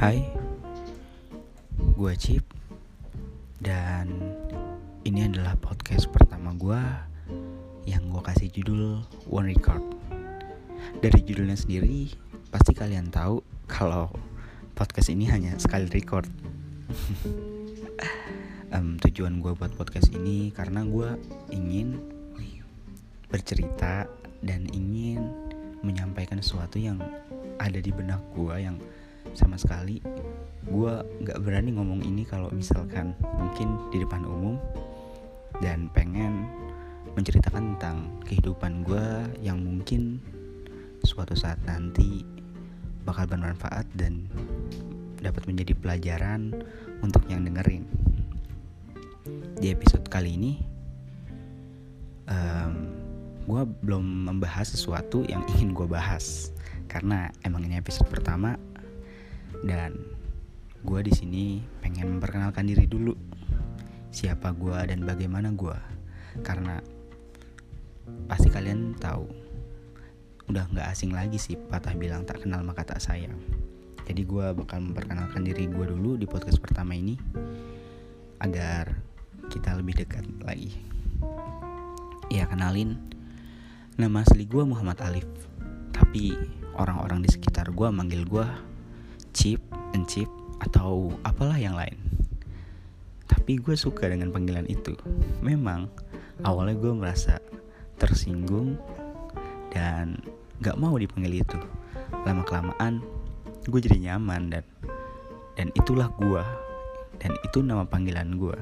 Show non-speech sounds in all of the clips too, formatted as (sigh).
Hai, gue Chip Dan ini adalah podcast pertama gue Yang gue kasih judul One Record. Dari judulnya sendiri Pasti kalian tahu kalau podcast ini hanya sekali record. (laughs) Um, Tujuan gue buat podcast ini karena gue ingin bercerita Dan ingin menyampaikan sesuatu yang ada di benak gue yang sama sekali. Gue nggak berani ngomong ini kalau misalkan mungkin di depan umum dan pengen menceritakan tentang kehidupan gue yang mungkin suatu saat nanti bakal bermanfaat dan dapat menjadi pelajaran untuk yang dengerin. Di episode kali ini um, gue belum membahas sesuatu yang ingin gue bahas. Karena emang ini episode pertama dan gue di sini pengen memperkenalkan diri dulu. Siapa gue dan bagaimana gue karena pasti kalian tahu udah nggak asing lagi sih patah bilang tak kenal maka tak sayang jadi gue bakal memperkenalkan diri gue dulu di podcast pertama ini agar kita lebih dekat lagi. Ya kenalin. Nama asli gue Muhammad Alif. Tapi orang-orang di sekitar gue manggil gue chip, encip, atau apalah yang lain. Tapi gue suka dengan panggilan itu. Memang awalnya gue merasa tersinggung dan gak mau dipanggil itu. Lama kelamaan gue jadi nyaman dan dan itulah gue dan itu nama panggilan gue.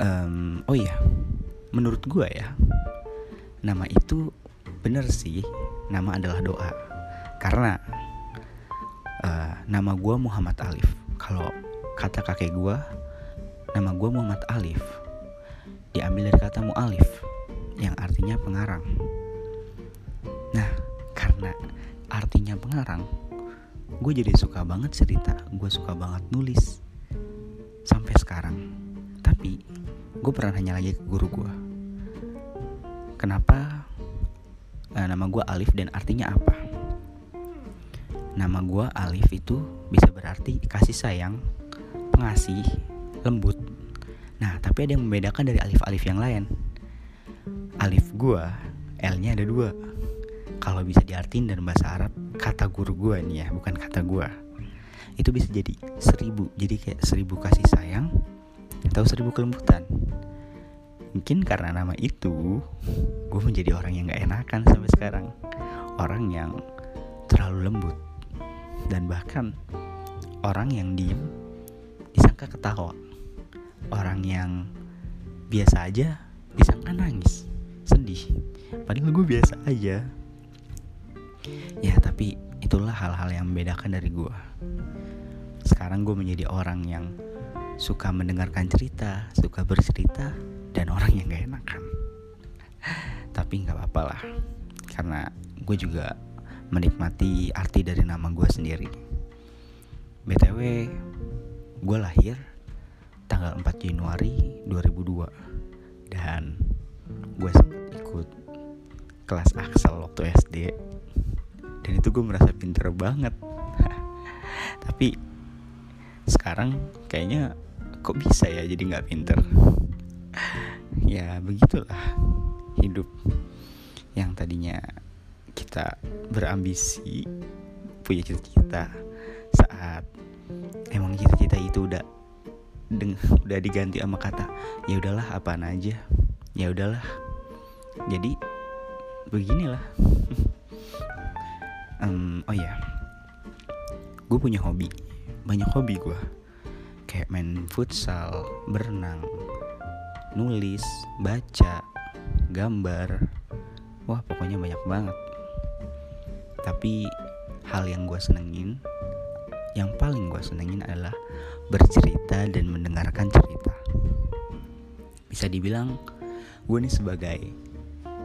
Um, oh iya, menurut gue ya, nama itu bener sih. Nama adalah doa. Karena nama gue Muhammad Alif. Kalau kata kakek gue nama gue Muhammad Alif. Diambil dari kata mu'alif yang artinya pengarang. Nah karena artinya pengarang gue jadi suka banget cerita gue suka banget nulis. Sampai sekarang. Tapi gue pernah nanya lagi ke guru gue kenapa uh, nama gue Alif dan artinya apa Nama gue Alif itu bisa berarti kasih sayang, pengasih, lembut. Nah, tapi ada yang membedakan dari alif-alif yang lain. Alif gue, L-nya ada dua. Kalau bisa diartin dalam bahasa Arab, kata guru gue nih ya, bukan kata gue. Itu bisa jadi seribu, jadi kayak seribu kasih sayang atau seribu kelembutan. Mungkin karena nama itu, gue menjadi orang yang gak enakan sampai sekarang. Orang yang terlalu lembut dan bahkan orang yang diem disangka ketawa. Orang yang biasa aja disangka nangis sedih. Padahal gue biasa aja. Ya tapi itulah hal-hal yang membedakan dari gue sekarang gue menjadi orang yang suka mendengarkan cerita suka bercerita dan orang yang gak enakan. Tapi nggak apa-apa lah karena gue juga menikmati arti dari nama gue sendiri. BTW, gue lahir tanggal 4 Januari 2002 dan gue sempat ikut kelas Axel waktu SD dan itu gue merasa pinter banget. (laughs) Tapi sekarang kayaknya kok bisa ya jadi nggak pinter? (laughs) Ya begitulah hidup yang tadinya kita berambisi punya cita-cita saat emang cita-cita itu udah deng udah diganti sama kata ya udahlah apaan aja. Ya udahlah. Jadi beginilah. (laughs) Um, oh ya gue punya hobi. Banyak hobi gue kayak main futsal berenang nulis baca gambar. Wah pokoknya banyak banget tapi hal yang gue senengin yang paling gue senengin adalah bercerita dan mendengarkan cerita. Bisa dibilang gue nih sebagai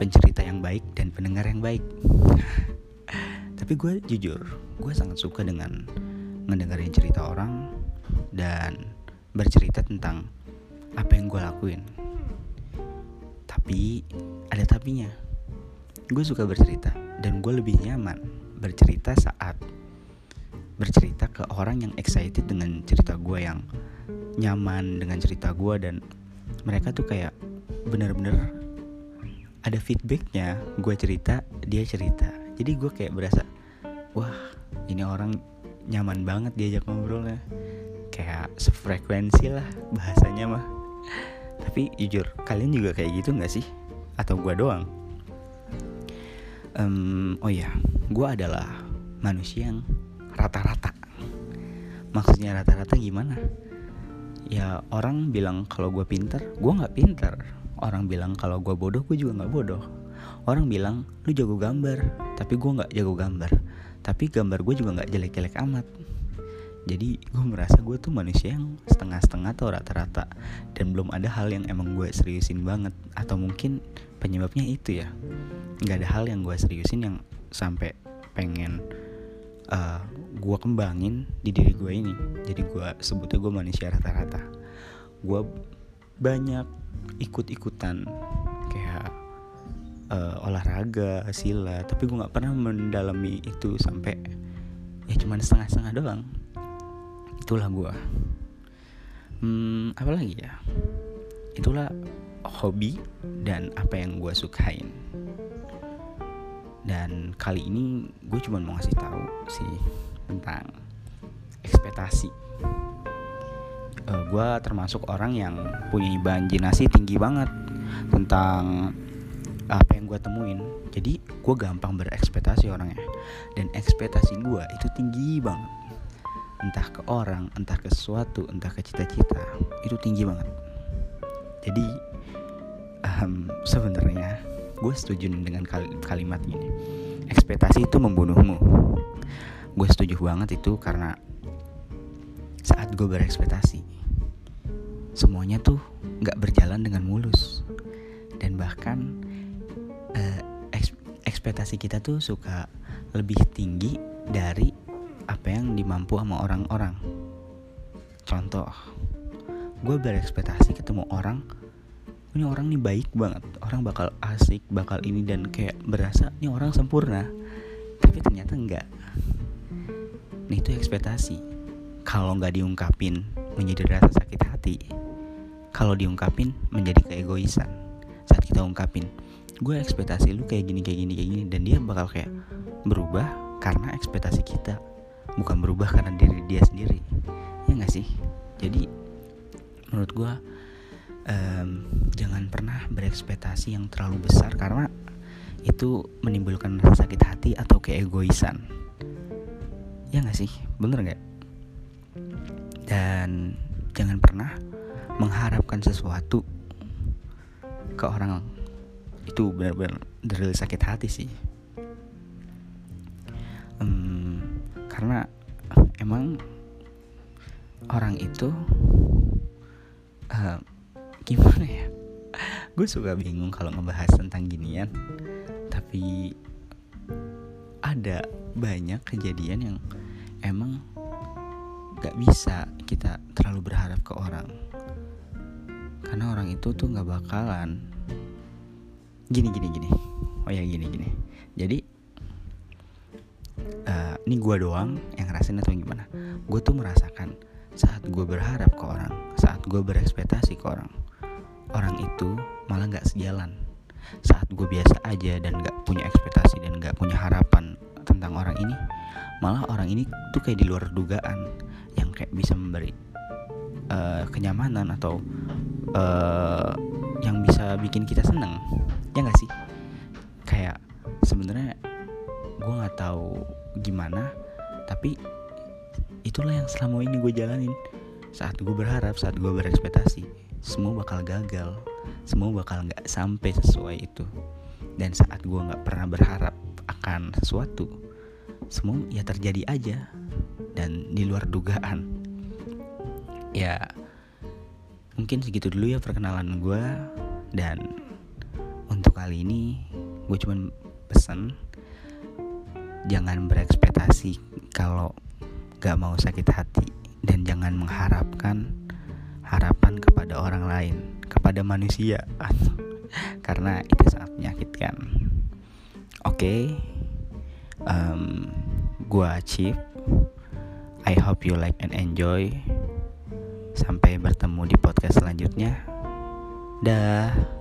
pencerita yang baik dan pendengar yang baik. (laughs) Tapi gue jujur gue sangat suka dengan ngedengerin cerita orang dan bercerita tentang apa yang gue lakuin. Tapi ada tapinya gue suka bercerita dan gue lebih nyaman bercerita saat bercerita ke orang yang excited dengan cerita gue yang nyaman dengan cerita gue dan mereka tuh kayak bener-bener ada feedbacknya. Gue cerita dia cerita. Jadi gue kayak berasa wah ini orang nyaman banget diajak ngobrolnya. Kayak sefrekuensi lah bahasanya mah. Tapi jujur kalian juga kayak gitu nggak sih? Atau gue doang um, oh ya gue adalah manusia yang rata-rata. Maksudnya rata-rata gimana? Ya orang bilang kalau gue pinter gue nggak pinter. Orang bilang kalau gue bodoh gue juga nggak bodoh. Orang bilang lu jago gambar. Tapi gue nggak jago gambar. Tapi gambar gue juga nggak jelek-jelek amat. Jadi gue merasa gue tuh manusia yang setengah-setengah atau rata-rata. Dan belum ada hal yang emang gue seriusin banget. Atau mungkin penyebabnya itu ya nggak ada hal yang gue seriusin yang sampai pengen uh, gue kembangin di diri gue ini. Jadi gue sebutnya gue manusia rata-rata. Gue banyak ikut-ikutan kayak uh, olahraga sila tapi gue nggak pernah mendalami itu sampai ya cuman setengah-setengah doang. Itulah gue hmm, apa lagi ya? Itulah hobi dan apa yang gue sukain dan kali ini gue cuma mau ngasih tahu sih tentang ekspektasi. Uh, eh, gue termasuk orang yang punya imajinasi tinggi banget tentang apa yang gue temuin. Jadi gue gampang berekspektasi orangnya. Dan ekspektasi gue itu tinggi banget. Entah ke orang entah ke sesuatu entah ke cita-cita itu tinggi banget. Jadi um, sebenarnya gue setuju dengan kal kalimat ini. Ekspektasi itu membunuhmu. Gue setuju banget itu karena saat gue berekspektasi semuanya tuh nggak berjalan dengan mulus. Dan bahkan uh, ekspektasi kita tuh suka lebih tinggi dari apa yang dimampu sama orang-orang. Contoh gue berekspektasi ketemu orang ini orang nih baik banget. Orang bakal asik bakal ini dan kayak berasa ini orang sempurna. Tapi ternyata enggak. Nih itu ekspektasi. Kalau nggak diungkapin menjadi rasa sakit hati kalau diungkapin menjadi keegoisan. Saat kita ungkapin gue ekspektasi lu kayak gini kayak gini kayak gini dan dia bakal kayak berubah karena ekspektasi kita bukan berubah karena diri dia sendiri. Ya nggak sih? Jadi menurut gue um, jangan pernah berekspektasi yang terlalu besar karena itu menimbulkan rasa sakit hati atau keegoisan. Ya nggak sih? Bener nggak? Dan jangan pernah mengharapkan sesuatu ke orang itu benar-benar dari sakit hati sih. Um, karena emang orang itu uh, gimana ya? Gue suka bingung kalau ngebahas tentang ginian tapi ada banyak kejadian yang emang gak bisa kita terlalu berharap ke orang. Karena orang itu tuh gak bakalan gini gini gini. Oh ya gini gini. Jadi uh, ini gue doang yang ngerasain atau gimana? Gue tuh merasakan saat gue berharap ke orang saat gue berekspektasi ke orang orang itu malah nggak sejalan. Saat gue biasa aja dan nggak punya ekspektasi dan nggak punya harapan tentang orang ini malah orang ini tuh kayak di luar dugaan yang kayak bisa memberi uh, kenyamanan atau uh, yang bisa bikin kita seneng. Ya nggak sih? Kayak sebenarnya gue nggak tahu gimana tapi itulah yang selama ini gue jalanin. Saat gue berharap saat gue berekspektasi semua bakal gagal. Semua bakal nggak sampai sesuai itu. Dan saat gue nggak pernah berharap akan sesuatu semua ya terjadi aja. Dan di luar dugaan. Ya mungkin segitu dulu ya perkenalan gue dan untuk kali ini gue cuman pesen jangan berekspektasi kalau gak mau sakit hati. Dan jangan mengharapkan harapan kepada orang lain, kepada manusia, (laughs) karena itu sangat menyakitkan. Oke, okay, um, gua Chief. I hope you like and enjoy. Sampai bertemu di podcast selanjutnya. Dah.